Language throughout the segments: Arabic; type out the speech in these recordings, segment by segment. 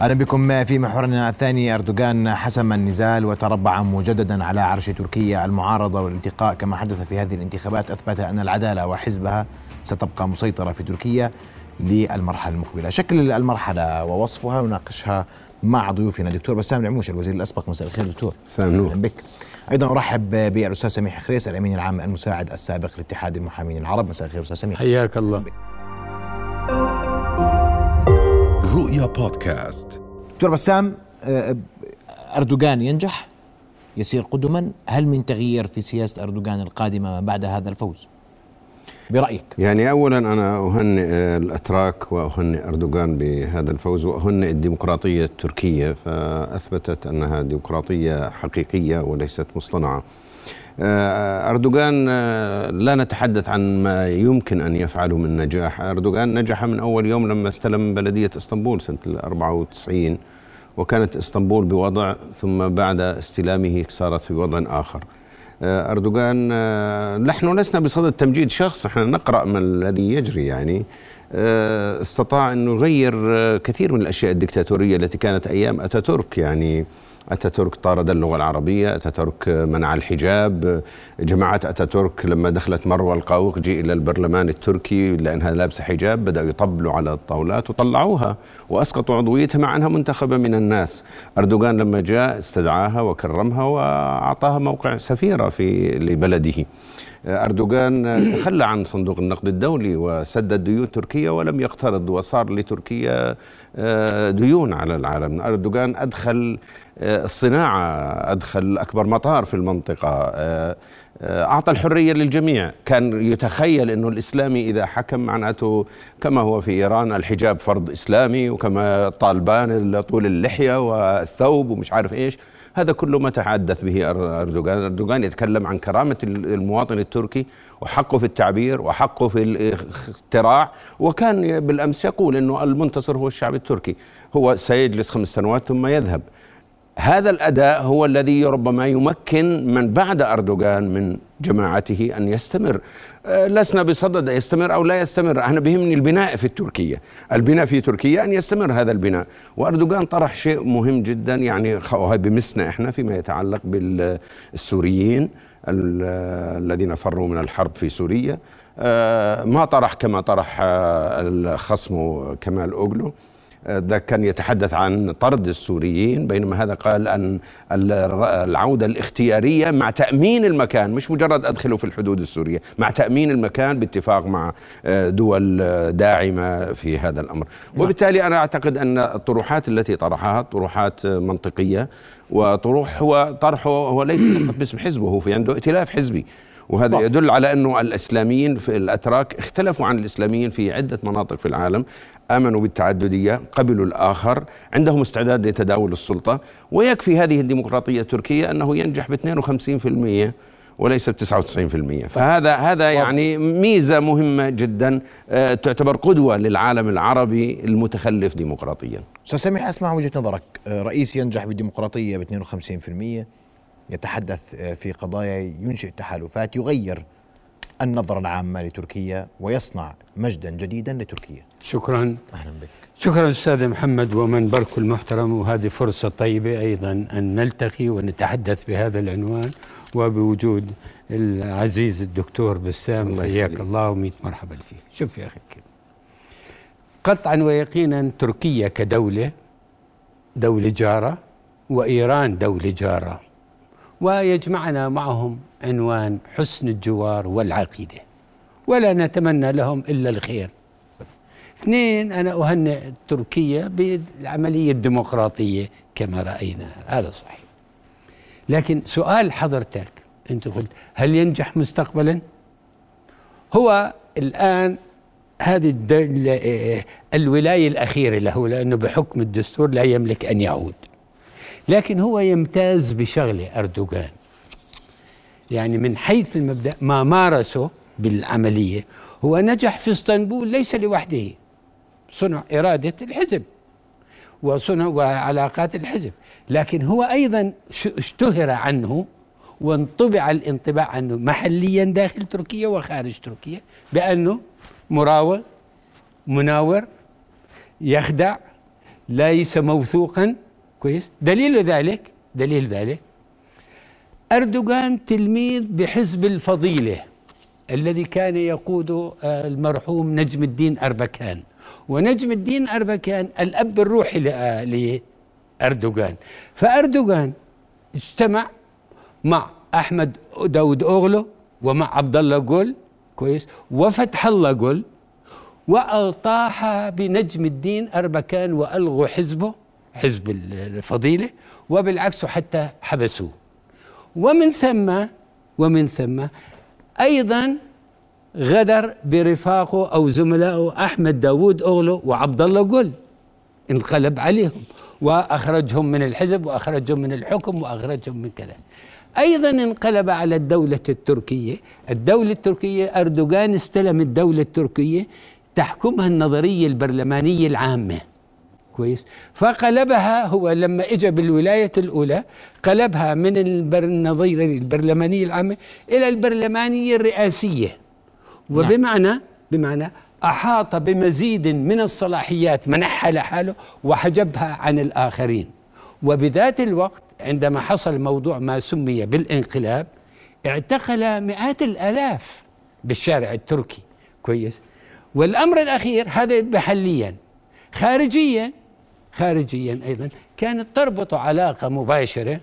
أهلا بكم في محورنا الثاني. أردوغان حسم النزال وتربع مجددا على عرش تركيا المعارضة والالتقاء. كما حدث في هذه الانتخابات أثبت أن العدالة وحزبها ستبقى مسيطرة في تركيا للمرحلة المقبلة، شكل المرحلة ووصفها نناقشها مع ضيوفنا. دكتور بسام العموش الوزير الأسبق. مساء الخير دكتور. مساء النور. بك. أيضا أرحب بالأستاذ سميح خريس الأمين العام المساعد السابق لاتحاد المحامين العرب. مساء الخير أستاذ سميح. حياك الله. رؤيا بودكاست. دكتور بسام آه، أردوغان ينجح؟ يسير قدما؟ هل من تغيير في سياسة أردوغان القادمة بعد هذا الفوز؟ برأيك. يعني أولا أنا أهنئ الأتراك وأهنئ أردوغان بهذا الفوز وأهنئ الديمقراطية التركية فأثبتت أنها ديمقراطية حقيقية وليست مصطنعة. آه، أردوغان آه، لا نتحدث عن ما يمكن أن يفعله من نجاح. أردوغان نجح من أول يوم لما استلم بلدية إسطنبول سنة 94 وكانت إسطنبول بوضع ثم بعد استلامه صارت في وضع آخر. آه، أردوغان نحن لسنا بصدد تمجيد شخص إحنا نقرأ ما الذي يجري يعني. استطاع أن يغير كثير من الأشياء الدكتاتورية التي كانت أيام أتاتورك يعني. أتاتورك طارد اللغة العربية أتاتورك منع الحجاب. جماعات أتاتورك لما دخلت مروة القاوقجي إلى البرلمان التركي لأنها لابسة حجاب بدأوا يطبلوا على الطاولات وطلعوها وأسقطوا عضويتها مع أنها منتخبة من الناس. أردوغان لما جاء استدعاها وكرمها وأعطاها موقع سفيرة في لبلده. أردوغان تخلى عن صندوق النقد الدولي وسدد ديون تركيا ولم يقترض وصار لتركيا آه، ديون على العالم. أردوغان أدخل آه، الصناعة أدخل أكبر مطار في المنطقة. آه، أعطى الحرية للجميع. كان يتخيل أنه الإسلامي إذا حكم معناته كما هو في إيران الحجاب فرض إسلامي وكما طالبان طول اللحية والثوب ومش عارف إيش. هذا كله ما تحدث به أردوغان. أردوغان يتكلم عن كرامة المواطن التركي وحقه في التعبير وحقه في الاختراع. وكان بالأمس يقول أنه المنتصر هو الشعب التركي. هو سيجلس خمس سنوات ثم يذهب. هذا الأداء هو الذي ربما يمكن من بعد أردوغان من جماعته أن يستمر. لسنا بصدد يستمر أو لا يستمر. أنا بهمني البناء في التركيه البناء في تركيا أن يستمر هذا البناء. وأردوغان طرح شيء مهم جدا يعني بمسنا إحنا فيما يتعلق بالسوريين الذين فروا من الحرب في سوريا. آه، ما طرح كما طرح آه، الخصم كمال أوغلو. ده كان يتحدث عن طرد السوريين بينما هذا قال أن العودة الاختيارية مع تأمين المكان مش مجرد أدخله في الحدود السورية مع تأمين المكان باتفاق مع آه، دول داعمة في هذا الأمر نعم. وبالتالي أنا أعتقد أن الطروحات التي طرحها طروحات منطقية وطروح هو طرحه هو ليس فقط باسم حزبه هو في عنده ائتلاف حزبي وهذا يدل على أنه الإسلاميين في الأتراك اختلفوا عن الإسلاميين في عدة مناطق في العالم آمنوا بالتعددية قبلوا الآخر عندهم استعداد لتداول السلطة. ويكفي هذه الديمقراطية التركية أنه ينجح ب 52% وليس ب 99% فهذا هذا يعني ميزة مهمة جدا آه، تعتبر قدوة للعالم العربي المتخلف ديمقراطيا. أستاذ سميح أسمع وجهة نظرك، آه، رئيس ينجح بالديمقراطية ب 52% يتحدث آه، في قضايا ينشئ تحالفات يغير النظرة العامة لتركيا ويصنع مجدا جديدا لتركيا. شكرا. أهلا بك. شكرا أستاذ محمد ومنبرك المحترم. وهذه فرصة طيبة أيضا أن نلتقي ونتحدث بهذا العنوان وبوجود العزيز الدكتور بسام حياك الله وميت مرحبا فيه شوف يا أخي قطعا ويقينا تركيا كدولة دولة جارة وإيران دولة جارة. ويجمعنا معهم عنوان حسن الجوار والعقيدة. ولا نتمنى لهم إلا الخير. اثنين أنا أهنئ تركيا بالعملية الديمقراطية كما رأينا. هذا صحيح. لكن سؤال حضرتك أنت قلت هل ينجح مستقبلا؟ هو الآن هذه الولاية الأخيرة له لأنه بحكم الدستور لا يملك أن يعود. لكن هو يمتاز بشغله أردوغان. يعني من حيث المبدأ ما مارسه بالعملية هو نجح في إسطنبول ليس لوحده. صنع إرادة الحزب وصنع وعلاقات الحزب. لكن هو أيضا اشتهر عنه وانطبع الانطباع عنه محليا داخل تركيا وخارج تركيا بأنه مراوغ مناور يخدع ليس موثوقا. كويس؟ دليل ذلك دليل ذلك أردوغان تلميذ بحزب الفضيلة الذي كان يقود آه، المرحوم نجم الدين أربكان. ونجم الدين أربكان الأب الروحي لأردوغان. فأردوغان اجتمع مع أحمد داود أوغلو ومع عبد الله جول كويس؟ وفتح الله جول وأطاح بنجم الدين أربكان وألغوا حزبه. حزب الفضيلة وبالعكس حتى حبسوه. ومن ثم ومن ثم أيضا غدر برفاقه أو زملائه أحمد داوود أغلو وعبد الله قل انقلب عليهم وأخرجهم من الحزب وأخرجهم من الحكم وأخرجهم من كذا. أيضا انقلب على الدولة التركية. الدولة التركية أردوغان استلم الدولة التركية تحكمها النظرية البرلمانية العامة. كويس. فقلبها هو لما اجى بالولاية الأولى قلبها من النظريه البرلمانيه العامه إلى البرلمانية الرئاسية. وبمعنى بمعنى أحاط بمزيد من الصلاحيات منحها لحاله وحجبها عن الآخرين. وبذات الوقت عندما حصل موضوع ما سمي بالانقلاب اعتقل مئات الآلاف بالشارع التركي. كويس. والأمر الأخير هذا محليا. خارجيا خارجيا أيضا كانت تربط علاقة مباشرة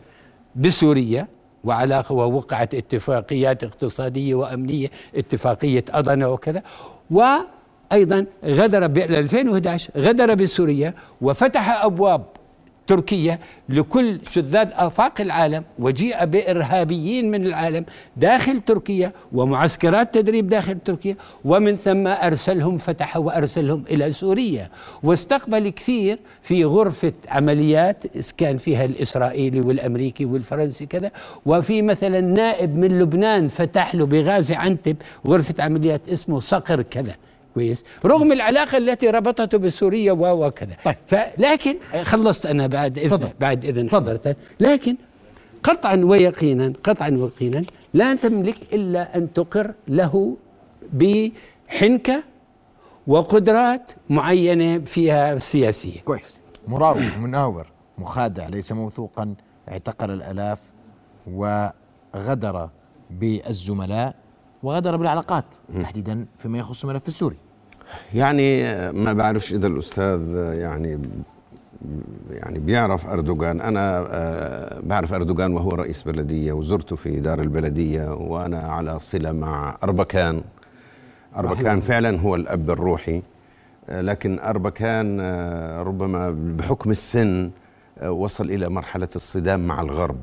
بسوريا وعلاقة ووقعت اتفاقيات اقتصادية وأمنية اتفاقية اضنا وكذا. وأيضا غدر ب 2011 غدر بسوريا وفتح أبواب تركيا لكل شذاذ آفاق العالم وجيء بإرهابيين من العالم داخل تركيا ومعسكرات تدريب داخل تركيا ومن ثم أرسلهم فتح وأرسلهم إلى سوريا. واستقبل كثير في غرفة عمليات كان فيها الإسرائيلي والأمريكي والفرنسي كذا وفي مثلا نائب من لبنان فتح له بغازي عنتب غرفة عمليات اسمه صقر كذا. كويس رغم العلاقة التي ربطته بسوريا وكذا. طيب. لكن خلصت أنا بعد إذن فضل. بعد إذن حضرتك. لكن قطعا ويقينا قطعا ويقينا لا تملك إلا أن تقر له بحنكة وقدرات معينة فيها سياسية. كويس. مراوغ مناور مخادع ليس موثوقا اعتقل الألاف وغدر بالزملاء وغدر بالعلاقات تحديدا فيما يخص الملف السوري. يعني ما بعرفش إذا الأستاذ يعني يعني بيعرف أردوغان. أنا آه، بعرف أردوغان وهو رئيس بلدية وزرته في دار البلدية وأنا على صلة مع أربكان. أربكان فعلا هو الأب الروحي. آه، لكن أربكان آه، ربما بحكم السن وصل إلى مرحلة الصدام مع الغرب.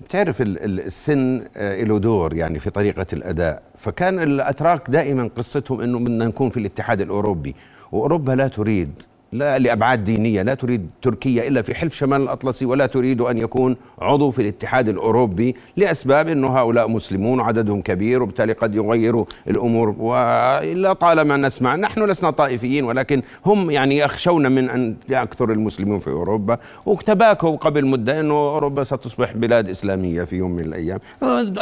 بتعرف السن آه، له دور يعني في طريقة الأداء. فكان الأتراك دائما قصتهم أنه بدنا نكون في الاتحاد الأوروبي وأوروبا لا تريد لا لأبعاد دينية لا تريد تركيا إلا في حلف شمال الأطلسي ولا تريد أن يكون عضو في الاتحاد الأوروبي لأسباب أنه هؤلاء مسلمون وعددهم كبير وبالتالي قد يغيروا الأمور. ولا طالما نسمع نحن لسنا طائفيين ولكن هم يعني يخشون من أن يكثر المسلمون في أوروبا. وتباكوا قبل مدة أنه أوروبا ستصبح بلاد إسلامية في يوم من الأيام.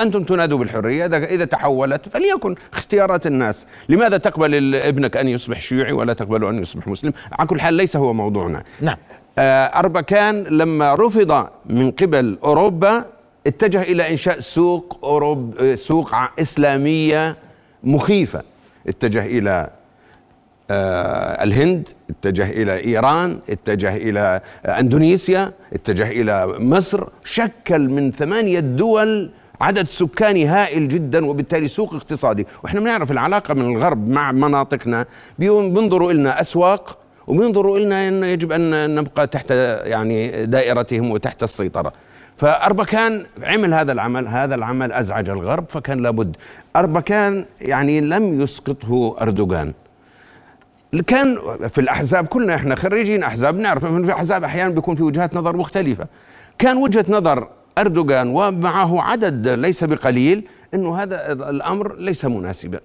أنتم تنادوا بالحرية إذا تحولت فليكن اختيارات الناس. لماذا تقبل ابنك أن يصبح شيوعي ولا تقبل أن يصبح مسلم؟ على كل حال ليس هو موضوعنا. نعم. آه، أربكان لما رفض من قبل أوروبا اتجه إلى إنشاء سوق أوروب سوق إسلامية مخيفة. اتجه إلى آه، الهند اتجه إلى إيران اتجه إلى أندونيسيا اتجه إلى مصر. شكل من ثمانية دول عدد سكاني هائل جدا وبالتالي سوق اقتصادي. وإحنا بنعرف العلاقة من الغرب مع مناطقنا. بينظروا لنا أسواق وبينظروا لنا أن يجب أن نبقى تحت يعني دائرتهم وتحت السيطرة. فأربكان عمل هذا العمل هذا العمل أزعج الغرب فكان لابد. أربكان يعني لم يسقطه أردوغان. كان في الأحزاب كلنا إحنا خريجين أحزاب نعرف في أحزاب أحيانا بيكون في وجهات نظر مختلفة. كان وجهة نظر أردوغان ومعه عدد ليس بقليل أنه هذا الأمر ليس مناسبا.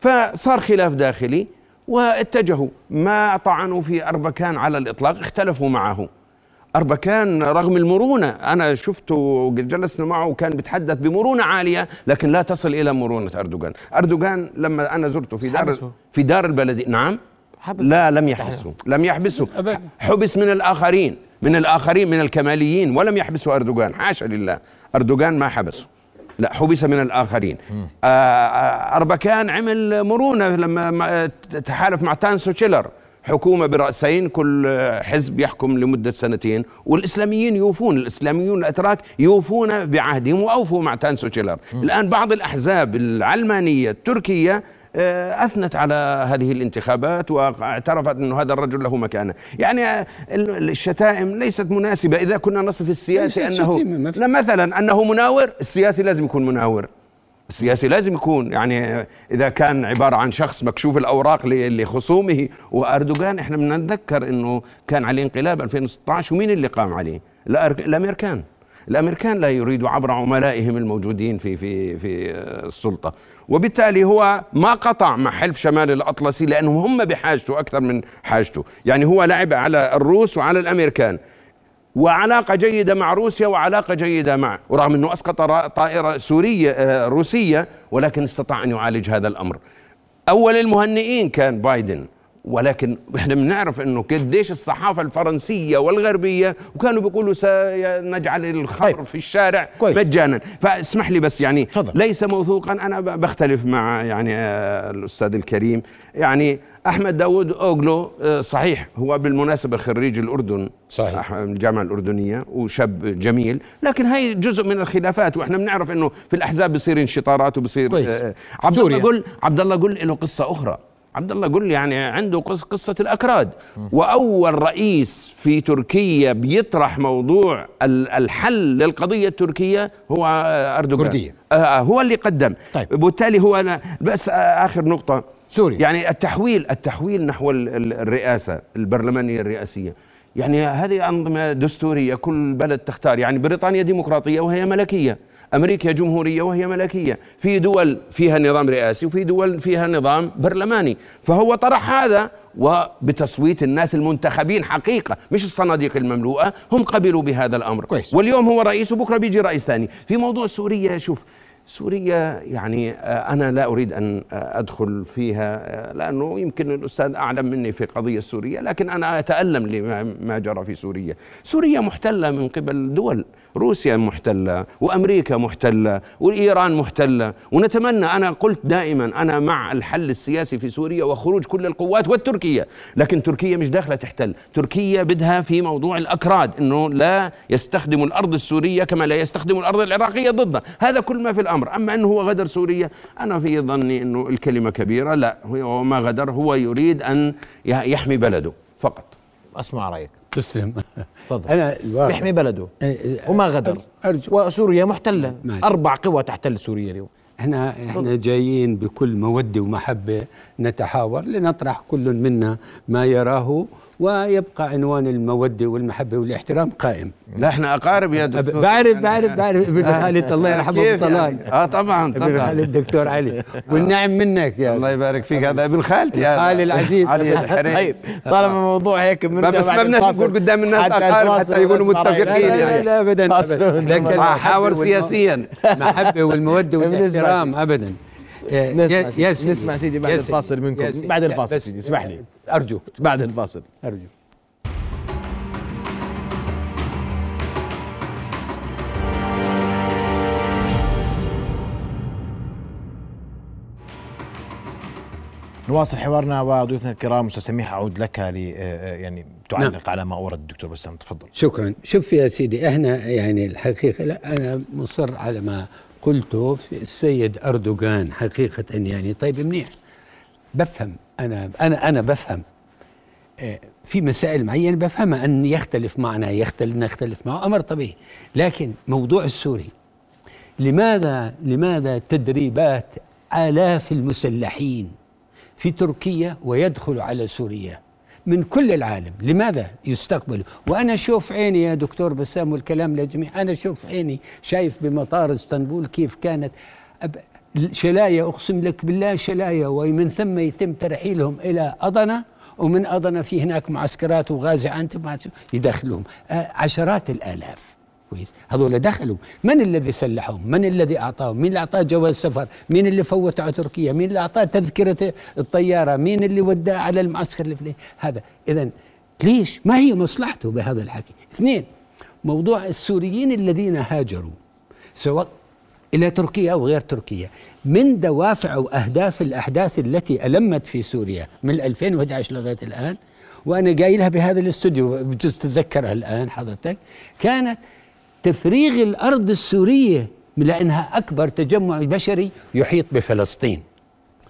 فصار خلاف داخلي. واتجهوا ما طعنوا في أربكان على الإطلاق اختلفوا معه. أربكان رغم المرونة أنا شفته وجلسنا معه وكان بيتحدث بمرونة عالية لكن لا تصل إلى مرونة أردوغان. أردوغان لما أنا زرته في دار في دار البلدية نعم. حبس لا لم يحبسوا لم يحبسوا حبس من الآخرين من الآخرين من الكماليين ولم يحبسوا أردوغان. حاشا لله. أردوغان ما حبسوا لا حبس من الآخرين. آه، آه، أربكان عمل مرونة لما تحالف مع تانسو تشيلر. حكومة برأسين كل حزب يحكم لمدة سنتين والإسلاميين يوفون الإسلاميون الأتراك يوفون بعهدهم وأوفوا مع تانسو تشيلر. الآن بعض الأحزاب العلمانية التركية أثنت على هذه الانتخابات واعترفت انه هذا الرجل له مكانة، يعني الشتائم ليست مناسبة. إذا كنا نصف السياسي انه مثلا أنه مناور، السياسي لازم يكون مناور. السياسي لازم يكون. يعني إذا كان عبارة عن شخص مكشوف الأوراق لخصومه وأردوغان إحنا بنتذكر إنه كان عليه انقلاب 2016 ومين اللي قام عليه؟ الامريكان الأمريكان لا يريدوا عبر عملائهم الموجودين في في في السلطة. وبالتالي هو ما قطع مع حلف شمال الأطلسي لأنهم هم بحاجته أكثر من حاجته. يعني هو لعب على الروس وعلى الأمريكان. وعلاقة جيدة مع روسيا وعلاقة جيدة مع ورغم أنه أسقط طائرة سورية آه، روسية ولكن استطاع أن يعالج هذا الأمر. أول المهنئين كان بايدن. ولكن إحنا بنعرف إنه قديش الصحافة الفرنسية والغربية وكانوا بيقولوا سنجعل الخمر طيب. في الشارع كويس. مجانا. فاسمح لي بس يعني فضل. ليس موثوقا. أنا بختلف مع يعني آه، الأستاذ الكريم. يعني أحمد داود أوغلو آه، صحيح هو بالمناسبة خريج الأردن. صحيح. الجامعة الأردنية وشاب جميل. لكن هي جزء من الخلافات. وإحنا بنعرف إنه في الأحزاب بصير انشطارات وبصير آه عبد الله قل عبد الله قل له قصة أخرى. عبد الله قل يعني عنده قصة الأكراد. وأول رئيس في تركيا بيطرح موضوع الحل للقضية التركية هو أردوغان. كردية. آه، آه، هو اللي قدم. طيب. بالتالي هو أنا بس آخر نقطة. سوريا. يعني التحويل التحويل نحو الرئاسة البرلمانية الرئاسية يعني هذه أنظمة دستورية كل بلد تختار يعني بريطانيا ديمقراطية وهي ملكية أمريكا جمهورية وهي ملكية في دول فيها نظام رئاسي وفي دول فيها نظام برلماني فهو طرح هذا وبتصويت الناس المنتخبين حقيقة مش الصناديق المملوءة هم قبلوا بهذا الأمر كويس. واليوم هو رئيس وبكرة بيجي رئيس ثاني في موضوع سوريا شوف سوريا يعني آه، أنا لا أريد أن آه، أدخل فيها آه، لأنه يمكن الأستاذ أعلم مني في قضية سوريا لكن أنا أتألم لما جرى في سوريا. سوريا محتلة من قبل دول روسيا محتلة وأمريكا محتلة وإيران محتلة. ونتمنى أنا قلت دائما أنا مع الحل السياسي في سوريا وخروج كل القوات والتركية. لكن تركيا مش داخلة تحتل. تركيا بدها في موضوع الأكراد أنه لا يستخدم الأرض السورية كما لا يستخدم الأرض العراقية ضده هذا كل ما في الأمر. أما أنه هو غدر سوريا أنا في ظني أنه الكلمة كبيرة. لا هو ما غدر هو يريد أن يحمي بلده فقط. أسمع رأيك. تسلم. تفضل. أنا بيحمي بلده. وما غدر. أرجو وسوريا محتلة. مالي. أربع قوى تحتل سوريا اليوم. إحنا إحنا جايين بكل مودة ومحبة نتحاور لنطرح كل منا ما يراه ويبقى عنوان المودة والمحبة والإحترام قائم. لا إحنا أقارب يا دكتور. بعرف بعرف بعرف ابن خالد الله يرحمه طلال يعني؟ آه طبعا طبعا. ابن خالد الدكتور علي. والنعم منك يا الله يبارك فيك. هذا ابن خالتي يا خالي العزيز. علي طيب طالما الموضوع هيك بس ما بدناش نقول قدام الناس أقارب حتى يكونوا متفقين يعني. لا ابدا لكن حاور سياسيا. محبة والمودة والإحترام ابدا. نسمع سيدي. نسمع سيدي بعد الفاصل منكم. بعد الفاصل سيدي اسمح لي. ارجوك بعد الفاصل. ارجوك نواصل حوارنا وضيوفنا الكرام. أستاذ سميح أعود لك ل يعني تعلق نعم. على ما أورد الدكتور بسام. تفضل. شكرا. شوف يا سيدي إحنا يعني الحقيقة لا أنا مصر على ما قلته السيد أردوغان حقيقة يعني طيب منيح. بفهم أنا أنا أنا بفهم. آه، في مسائل معينة بفهمها أن يختلف معنا يختلف نختلف معه أمر طبيعي. لكن موضوع السوري لماذا لماذا تدريبات آلاف المسلحين في تركيا ويدخل على سوريا؟ من كل العالم. لماذا يستقبلوا وأنا شوف عيني يا دكتور بسام والكلام للجميع أنا شوف عيني شايف بمطار اسطنبول كيف كانت. شلايا أقسم لك بالله شلايا ومن ثم يتم ترحيلهم إلى أضنة ومن أضنة في هناك معسكرات وغازي أنت يدخلهم. عشرات الآلاف. كويس هذول دخلوا. من الذي سلحهم؟ من الذي أعطاهم؟ مين اللي أعطاه جواز سفر مين اللي فوت على تركيا؟ مين اللي أعطاه تذكرة الطيارة؟ مين اللي وداه على المعسكر الفلاني؟ هذا. اذا ليش؟ ما هي مصلحته بهذا الحكي؟ اثنين موضوع السوريين الذين هاجروا سواء إلى تركيا أو غير تركيا من دوافع واهداف الأحداث التي ألمت في سوريا من 2011 لغاية الآن؟ وأنا قايلها بهذا الاستوديو بجوز تتذكرها الآن حضرتك. كانت تفريغ الأرض السورية لأنها أكبر تجمع بشري يحيط بفلسطين.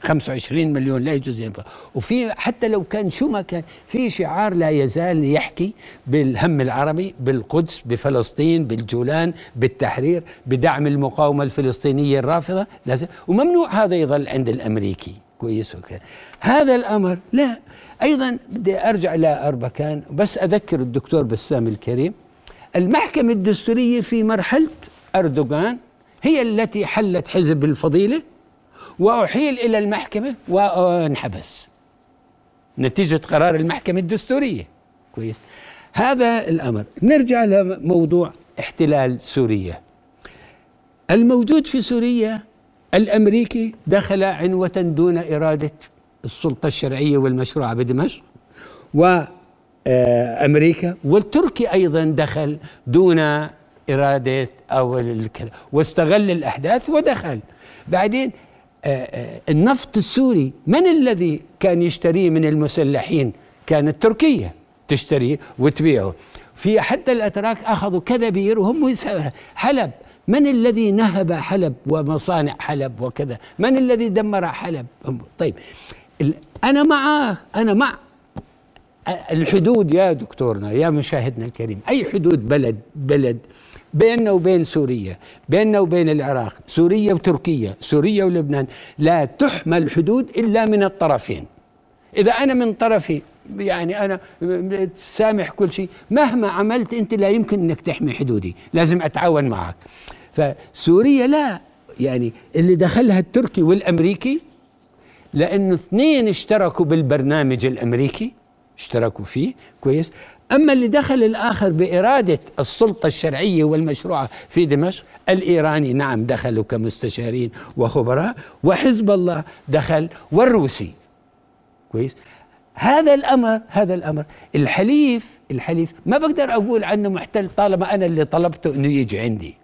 25 مليون لا يجوز ينفع. وفي حتى لو كان شو ما كان في شعار لا يزال يحكي بالهم العربي بالقدس بفلسطين بالجولان بالتحرير بدعم المقاومة الفلسطينية الرافضة. لازم وممنوع هذا يظل عند الأمريكي. كويس وكذا هذا الأمر لا. أيضا بدي أرجع لاربكان بس أذكر الدكتور بسام الكريم. المحكمة الدستورية في مرحلة أردوغان هي التي حلت حزب الفضيلة وأحيل إلى المحكمة وانحبس. نتيجة قرار المحكمة الدستورية. كويس. هذا الأمر. نرجع لموضوع احتلال سوريا. الموجود في سوريا الأمريكي دخل عنوة دون إرادة السلطة الشرعية والمشروعة بدمشق وأمريكا والتركي أيضا دخل دون إرادة أو الكذا واستغل الأحداث ودخل. بعدين آه، آه، النفط السوري من الذي كان يشتريه من المسلحين؟ كانت تركيا تشتريه وتبيعه. في حتى الأتراك أخذوا كذا بير وهم حلب. من الذي نهب حلب ومصانع حلب وكذا؟ من الذي دمر حلب؟ طيب أنا معك أنا مع الحدود يا دكتورنا يا مشاهدنا الكريم أي حدود بلد بلد بيننا وبين سوريا بيننا وبين العراق سوريا وتركيا سوريا ولبنان لا تحمل حدود إلا من الطرفين. إذا أنا من طرفي يعني أنا سامح كل شيء مهما عملت أنت لا يمكن أنك تحمي حدودي لازم أتعاون معك. فسوريا لا يعني اللي دخلها التركي والأمريكي لأنه اثنين اشتركوا بالبرنامج الأمريكي اشتركوا فيه كويس. أما اللي دخل الآخر بإرادة السلطة الشرعية والمشروعة في دمشق الإيراني نعم دخلوا كمستشارين وخبراء وحزب الله دخل والروسي. كويس. هذا الأمر هذا الأمر. الحليف الحليف ما بقدر أقول عنه محتل طالما أنا اللي طلبته أنه يجي عندي.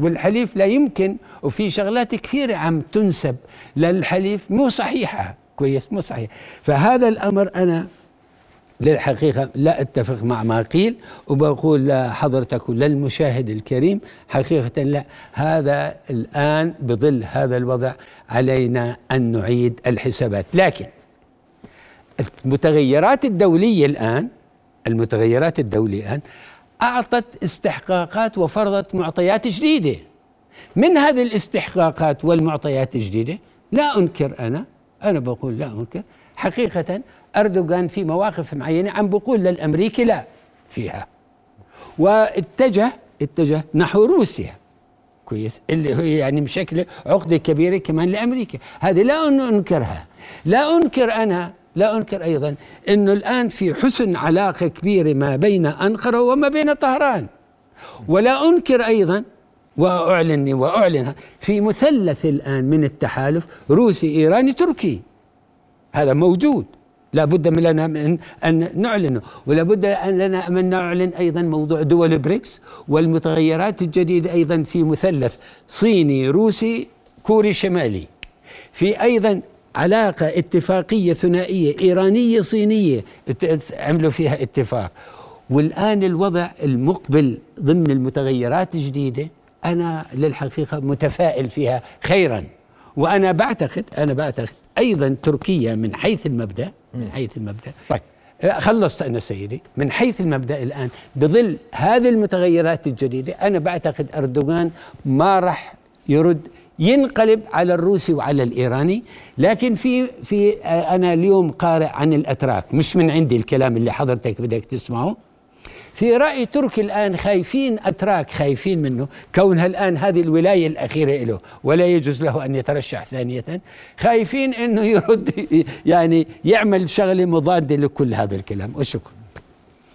والحليف لا يمكن وفي شغلات كثيرة عم تنسب للحليف مو صحيحة. كويس مو صحيح فهذا الأمر أنا للحقيقة لا أتفق مع ما قيل وبقول لحضرتك وللمشاهد الكريم حقيقة لا هذا الآن بظل هذا الوضع علينا أن نعيد الحسابات. لكن المتغيرات الدولية الآن المتغيرات الدولية الآن أعطت استحقاقات وفرضت معطيات جديدة. من هذه الاستحقاقات والمعطيات الجديدة؟ لا أنكر أنا أنا بقول لا أنكر حقيقة أردوغان في مواقف معينة عم بقول للأمريكي لا فيها. واتجه اتجه نحو روسيا. كويس. اللي هي يعني بشكل عقدة كبيرة كمان لأمريكا. هذه لا أنكرها. لا أنكر أنا لا أنكر أيضا أنه الآن في حسن علاقة كبيرة ما بين أنقرة وما بين طهران. ولا أنكر أيضا وأعلن وأعلن في مثلث الآن من التحالف روسي إيراني تركي. هذا موجود. لا بد من لنا من أن نعلنه ولا بد أن لنا من نعلن أيضا موضوع دول بريكس والمتغيرات الجديدة أيضا في مثلث صيني روسي كوري شمالي. في أيضا علاقة اتفاقية ثنائية إيرانية صينية عملوا فيها اتفاق. والآن الوضع المقبل ضمن المتغيرات الجديدة أنا للحقيقة متفائل فيها خيرا. وأنا بعتقد أنا بعتقد أيضا تركيا من حيث المبدأ من حيث المبدأ. طيب. أه، خلصت أنا سيدي. من حيث المبدأ الآن بظل هذه المتغيرات الجديدة أنا بعتقد أردوغان ما راح يرد ينقلب على الروسي وعلى الإيراني لكن في في أه، أنا اليوم قارئ عن الأتراك مش من عندي الكلام اللي حضرتك بدك تسمعه. في رأي تركي الآن خايفين أتراك خايفين منه. كونها الآن هذه الولاية الأخيرة له ولا يجوز له أن يترشح ثانية. خايفين أنه يرد يعني يعمل شغلة مضادة لكل هذا الكلام. والشكر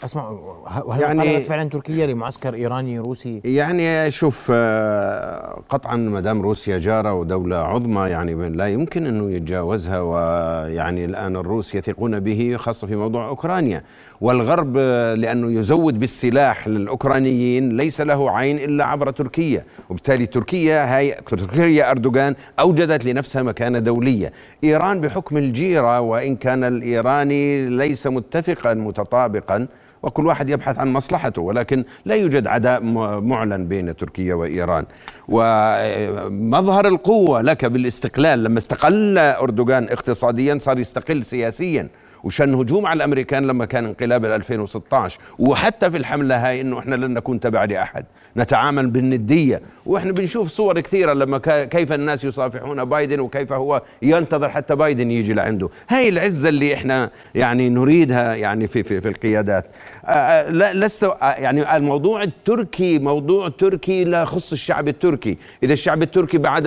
أسمع هل يعني فعلا تركيا لمعسكر إيراني روسي؟ يعني شوف آه، قطعا ما دام روسيا جارة ودولة عظمى يعني لا يمكن انه يتجاوزها ويعني الآن الروس يثقون به خاصة في موضوع أوكرانيا. والغرب آه، لأنه يزود بالسلاح للأوكرانيين ليس له عين إلا عبر تركيا. وبالتالي تركيا هاي تركيا أردوغان أوجدت لنفسها مكانة دولية. إيران بحكم الجيرة وإن كان الإيراني ليس متفقا متطابقا وكل واحد يبحث عن مصلحته ولكن لا يوجد عداء معلن بين تركيا وإيران. ومظهر القوة لك بالاستقلال لما استقل أردوغان اقتصاديا صار يستقل سياسيا. وشن هجوم على الأمريكان لما كان انقلاب 2016 وحتى في الحملة هاي إنه إحنا لن نكون تبع لأحد. نتعامل بالندية. وإحنا بنشوف صور كثيرة لما كيف الناس يصافحون بايدن وكيف هو ينتظر حتى بايدن يجي لعنده. هاي العزة اللي إحنا يعني نريدها يعني في في, في القيادات. آه، آه، لست آه، يعني الموضوع التركي موضوع تركي لا يخص الشعب التركي. إذا الشعب التركي بعد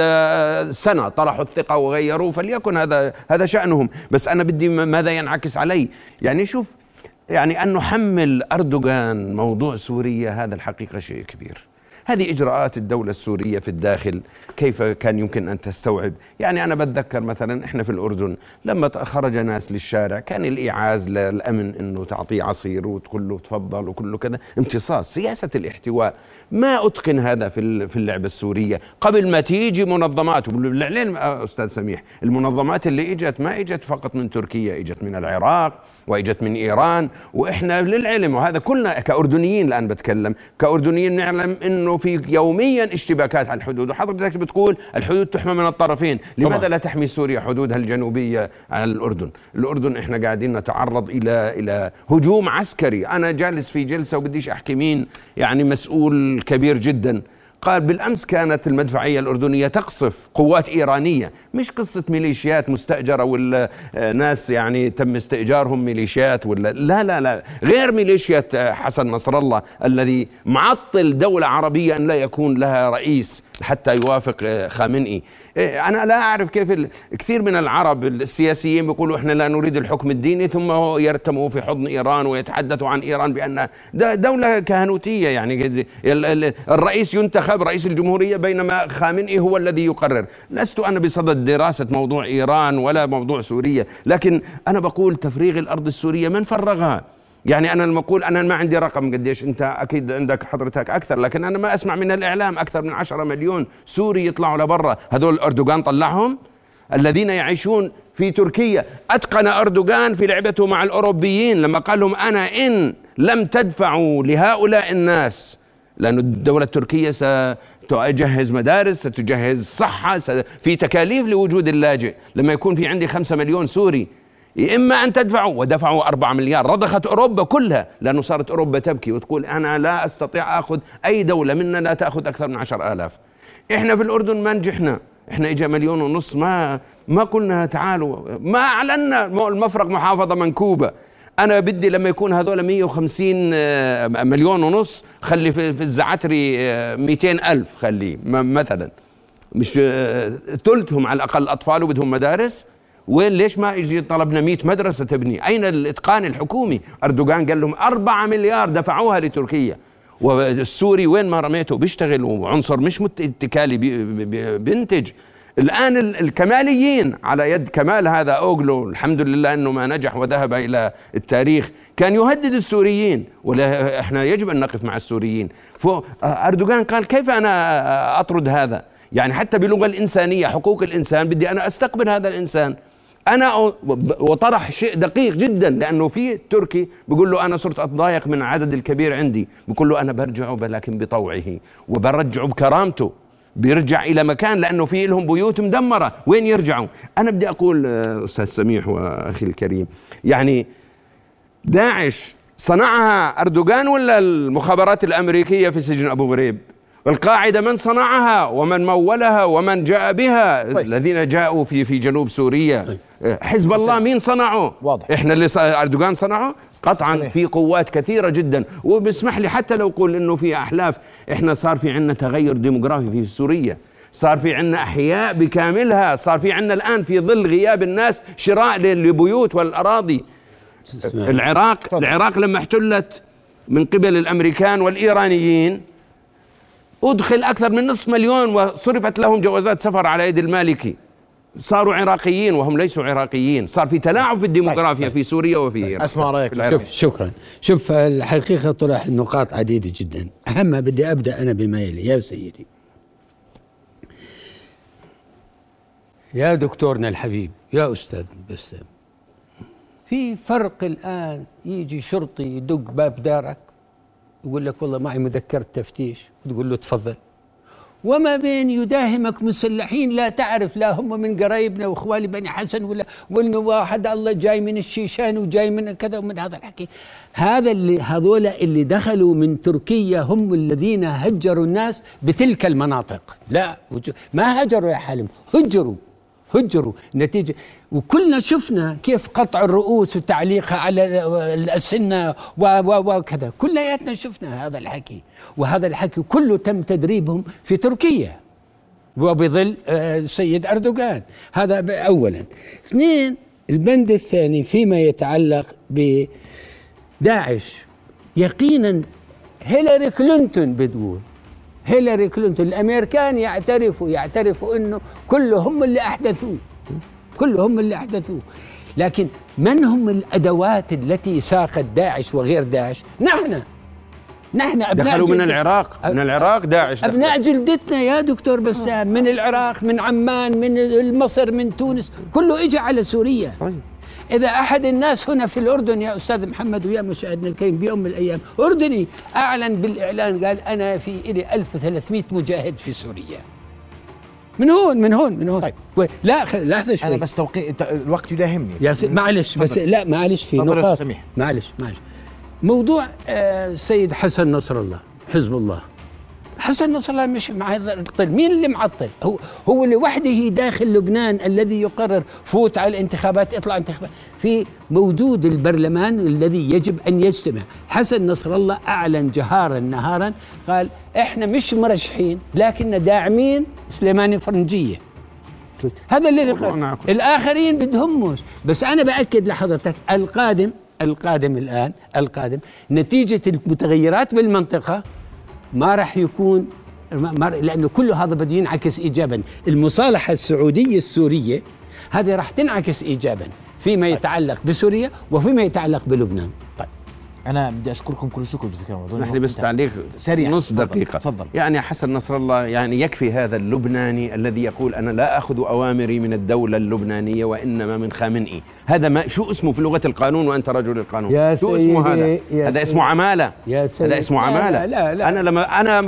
سنة طرحوا الثقة وغيروا فليكن هذا هذا شأنهم. بس أنا بدي ماذا ينعكس ينعكس علي. يعني شوف يعني أن نحمل أردوغان موضوع سوريا هذا الحقيقة شيء كبير. هذه إجراءات الدولة السورية في الداخل كيف كان يمكن أن تستوعب؟ يعني أنا بتذكر مثلا إحنا في الأردن لما خرج ناس للشارع كان الإيعاز للأمن أنه تعطيه عصير وتقول له تفضل وكله كذا امتصاص سياسة الاحتواء. ما أتقن هذا في في اللعبة السورية؟ قبل ما تيجي منظمات وبالإعلان أستاذ سميح المنظمات اللي إجت ما إجت فقط من تركيا إجت من العراق وإجت من إيران وإحنا للعلم وهذا كلنا كأردنيين الآن بتكلم كأردنيين نعلم أنه في يوميا اشتباكات على الحدود. وحضرتك بتقول الحدود تحمى من الطرفين. لماذا طبعا. لا تحمي سوريا حدودها الجنوبية على الأردن؟ الأردن إحنا قاعدين نتعرض إلى إلى هجوم عسكري. أنا جالس في جلسة وبديش أحكي مين يعني مسؤول كبير جدا. قال بالأمس كانت المدفعية الأردنية تقصف قوات إيرانية مش قصة ميليشيات مستأجرة ولا ناس يعني تم استئجارهم ميليشيات ولا لا لا لا غير ميليشيا حسن نصر الله الذي معطل دولة عربية أن لا يكون لها رئيس. حتى يوافق آه، خامنئي. إيه، أنا لا أعرف كيف كثير من العرب السياسيين بيقولوا إحنا لا نريد الحكم الديني ثم يرتموا في حضن إيران ويتحدثوا عن إيران بأن دولة كهنوتية يعني الرئيس ينتخب رئيس الجمهورية بينما خامنئي هو الذي يقرر. لست أنا بصدد دراسة موضوع إيران ولا موضوع سوريا لكن أنا بقول تفريغ الأرض السورية من فرغها؟ يعني أنا لما أقول أنا ما عندي رقم قديش أنت أكيد عندك حضرتك أكثر لكن أنا ما أسمع من الإعلام أكثر من 10 مليون سوري يطلعوا لبرا. هذول أردوغان طلعهم؟ الذين يعيشون في تركيا. أتقن أردوغان في لعبته مع الأوروبيين لما قال لهم أنا إن لم تدفعوا لهؤلاء الناس لأن الدولة التركية ستجهز مدارس ستجهز صحة في تكاليف لوجود اللاجئ. لما يكون في عندي خمسة مليون سوري إما أن تدفعوا ودفعوا أربعة مليار رضخت أوروبا كلها. لأنه صارت أوروبا تبكي وتقول أنا لا أستطيع أخذ أي دولة منا لا تأخذ أكثر من عشر آلاف. إحنا في الأردن ما نجحنا. إحنا إجا مليون ونص ما ما قلنا تعالوا. ما أعلنا المفرق محافظة منكوبة أنا بدي لما يكون هذول 150 آه، مليون ونص خلي في الزعتري 200 آه، ألف خليه مثلا. مش آه، ثلثهم على الأقل أطفال وبدهم مدارس. وين ليش ما يجي طلبنا 100 مدرسة تبني؟ أين الإتقان الحكومي؟ أردوغان قال لهم 4 مليار دفعوها لتركيا. والسوري وين ما رميته بيشتغل وعنصر مش اتكالي بينتج. الآن الكماليين على يد كمال هذا أوغلو الحمد لله أنه ما نجح وذهب إلى التاريخ كان يهدد السوريين. ولا إحنا يجب أن نقف مع السوريين. أردوغان قال كيف أنا أطرد هذا؟ يعني حتى باللغة الإنسانية حقوق الإنسان بدي أنا أستقبل هذا الإنسان. أنا وطرح شيء دقيق جدا لأنه في تركي بيقول له أنا صرت اتضايق من العدد الكبير عندي. بقول له أنا برجعه ولكن بطوعه وبرجعه بكرامته. بيرجع إلى مكان لأنه في لهم بيوت مدمرة. وين يرجعوا؟ أنا بدي أقول آه، أستاذ سميح وأخي الكريم يعني داعش صنعها أردوغان ولا المخابرات الأمريكية في سجن أبو غريب؟ القاعدة من صنعها ومن مولها ومن جاء بها طيب. الذين جاءوا في في جنوب سوريا. طيب. حزب الله مين صنعه؟ واضح. إحنا اللي أردوغان صنعه؟ قطعا صحيح. في قوات كثيرة جدا. وبسمح لي حتى لو أقول إنه في أحلاف إحنا صار في عندنا تغير ديموغرافي في سوريا. صار في عندنا أحياء بكاملها. صار في عندنا الآن في ظل غياب الناس شراء للبيوت والأراضي. العراق العراق لما احتلت من قبل الأمريكان والإيرانيين أدخل أكثر من نصف مليون وصرفت لهم جوازات سفر على يد المالكي. صاروا عراقيين وهم ليسوا عراقيين. صار في تلاعب في الديموغرافيا طيب. في سوريا وفي طيب. أسمع رأيك. شوف شكرا. شوف الحقيقة طرح نقاط عديدة جدا. اهمها بدي أبدأ أنا بما يلي يا سيدي. يا دكتورنا الحبيب يا أستاذ بسام. في فرق الآن يجي شرطي يدق باب دارك يقول لك والله معي مذكرة تفتيش وتقول له تفضل. وما بين يداهمك مسلحين لا تعرف لا هم من قرايبنا واخوالي بني حسن ولا وانه واحد الله جاي من الشيشان وجاي من كذا ومن هذا الحكي. هذا اللي هذول اللي دخلوا من تركيا هم الذين هجروا الناس بتلك المناطق. لا ما هجروا يا حالم هجروا. هجروا. نتيجة وكلنا شفنا كيف قطع الرؤوس وتعليقها على السنة وكذا. كلياتنا شفنا هذا الحكي. وهذا الحكي كله تم تدريبهم في تركيا. وبظل آه، السيد أردوغان. هذا أولا. اثنين البند الثاني فيما يتعلق بداعش. يقينا هيلاري كلينتون بتقول هيلاري كلينتون الأمريكان يعترفوا يعترفوا إنه كلهم اللي احدثوه كلهم اللي احدثوه لكن من هم الأدوات التي ساقت داعش وغير داعش؟ نحن. نحن أبناء دخلوا من العراق. من العراق داعش أبناء جلدتنا يا دكتور بسام من العراق من عمان من مصر من تونس كله اجى على سوريا. طيب. إذا أحد الناس هنا في الأردن يا أستاذ محمد ويا مشاهدنا الكريم بيوم من الأيام أردني أعلن بالإعلان قال أنا في إلي 1300 مجاهد في سوريا. من هون من هون من هون. طيب. لا لحظة شوي. أنا بس توقي الوقت يداهمني يا سيد معلش بس لا معلش في نقاط. معلش معلش. موضوع السيد آه، حسن نصر الله حزب الله. حسن نصر الله مش معطل مين اللي معطل هو هو لوحده داخل لبنان الذي يقرر فوت على الانتخابات اطلع انتخابات. في موجود البرلمان الذي يجب أن يجتمع. حسن نصر الله أعلن جهارا نهارا قال إحنا مش مرشحين لكن داعمين سليماني فرنجيه هذا الذي قال. الآخرين بدهمش بس أنا بأكد لحضرتك القادم القادم الآن القادم نتيجة المتغيرات بالمنطقة ما راح يكون ما لأنه كل هذا بده ينعكس ايجابا. المصالحة السعودية السورية هذه راح تنعكس ايجابا فيما يتعلق بسوريا وفيما يتعلق بلبنان. أنا بدي أشكركم كل الشكر دكتور اسمح لي بس تعليق سريع. نص دقيقة. تفضل. يعني حسن نصر الله يعني يكفي هذا اللبناني الذي يقول أنا لا أخذ أوامري من الدولة اللبنانية وإنما من خامنئي. هذا ما شو اسمه في لغة القانون وأنت رجل القانون؟ يا شو اسمه هذا؟ هذا اسمه عمالة. يا سيدي. هذا اسمه عماله لا لا لا. أنا لما أنا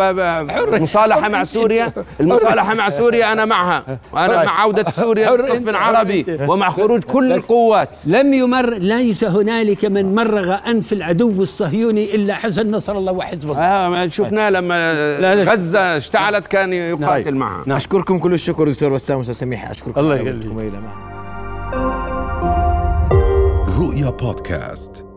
مصالحة مع سوريا. المصالحة مع سوريا أنا معها. وأنا طيب. مع عودة سوريا للصف العربي ومع خروج كل القوات. لم يمر ليس هنالك من مرغ أنف العدو العدو الصهيوني إلا حسن نصر الله وحزب الله آه شفناه لما غزة اشتعلت كان يقاتل نعم. معها. نعم. أشكركم كل الشكر دكتور وسام أستاذ سميح. أشكركم الله يخليك. رؤيا بودكاست.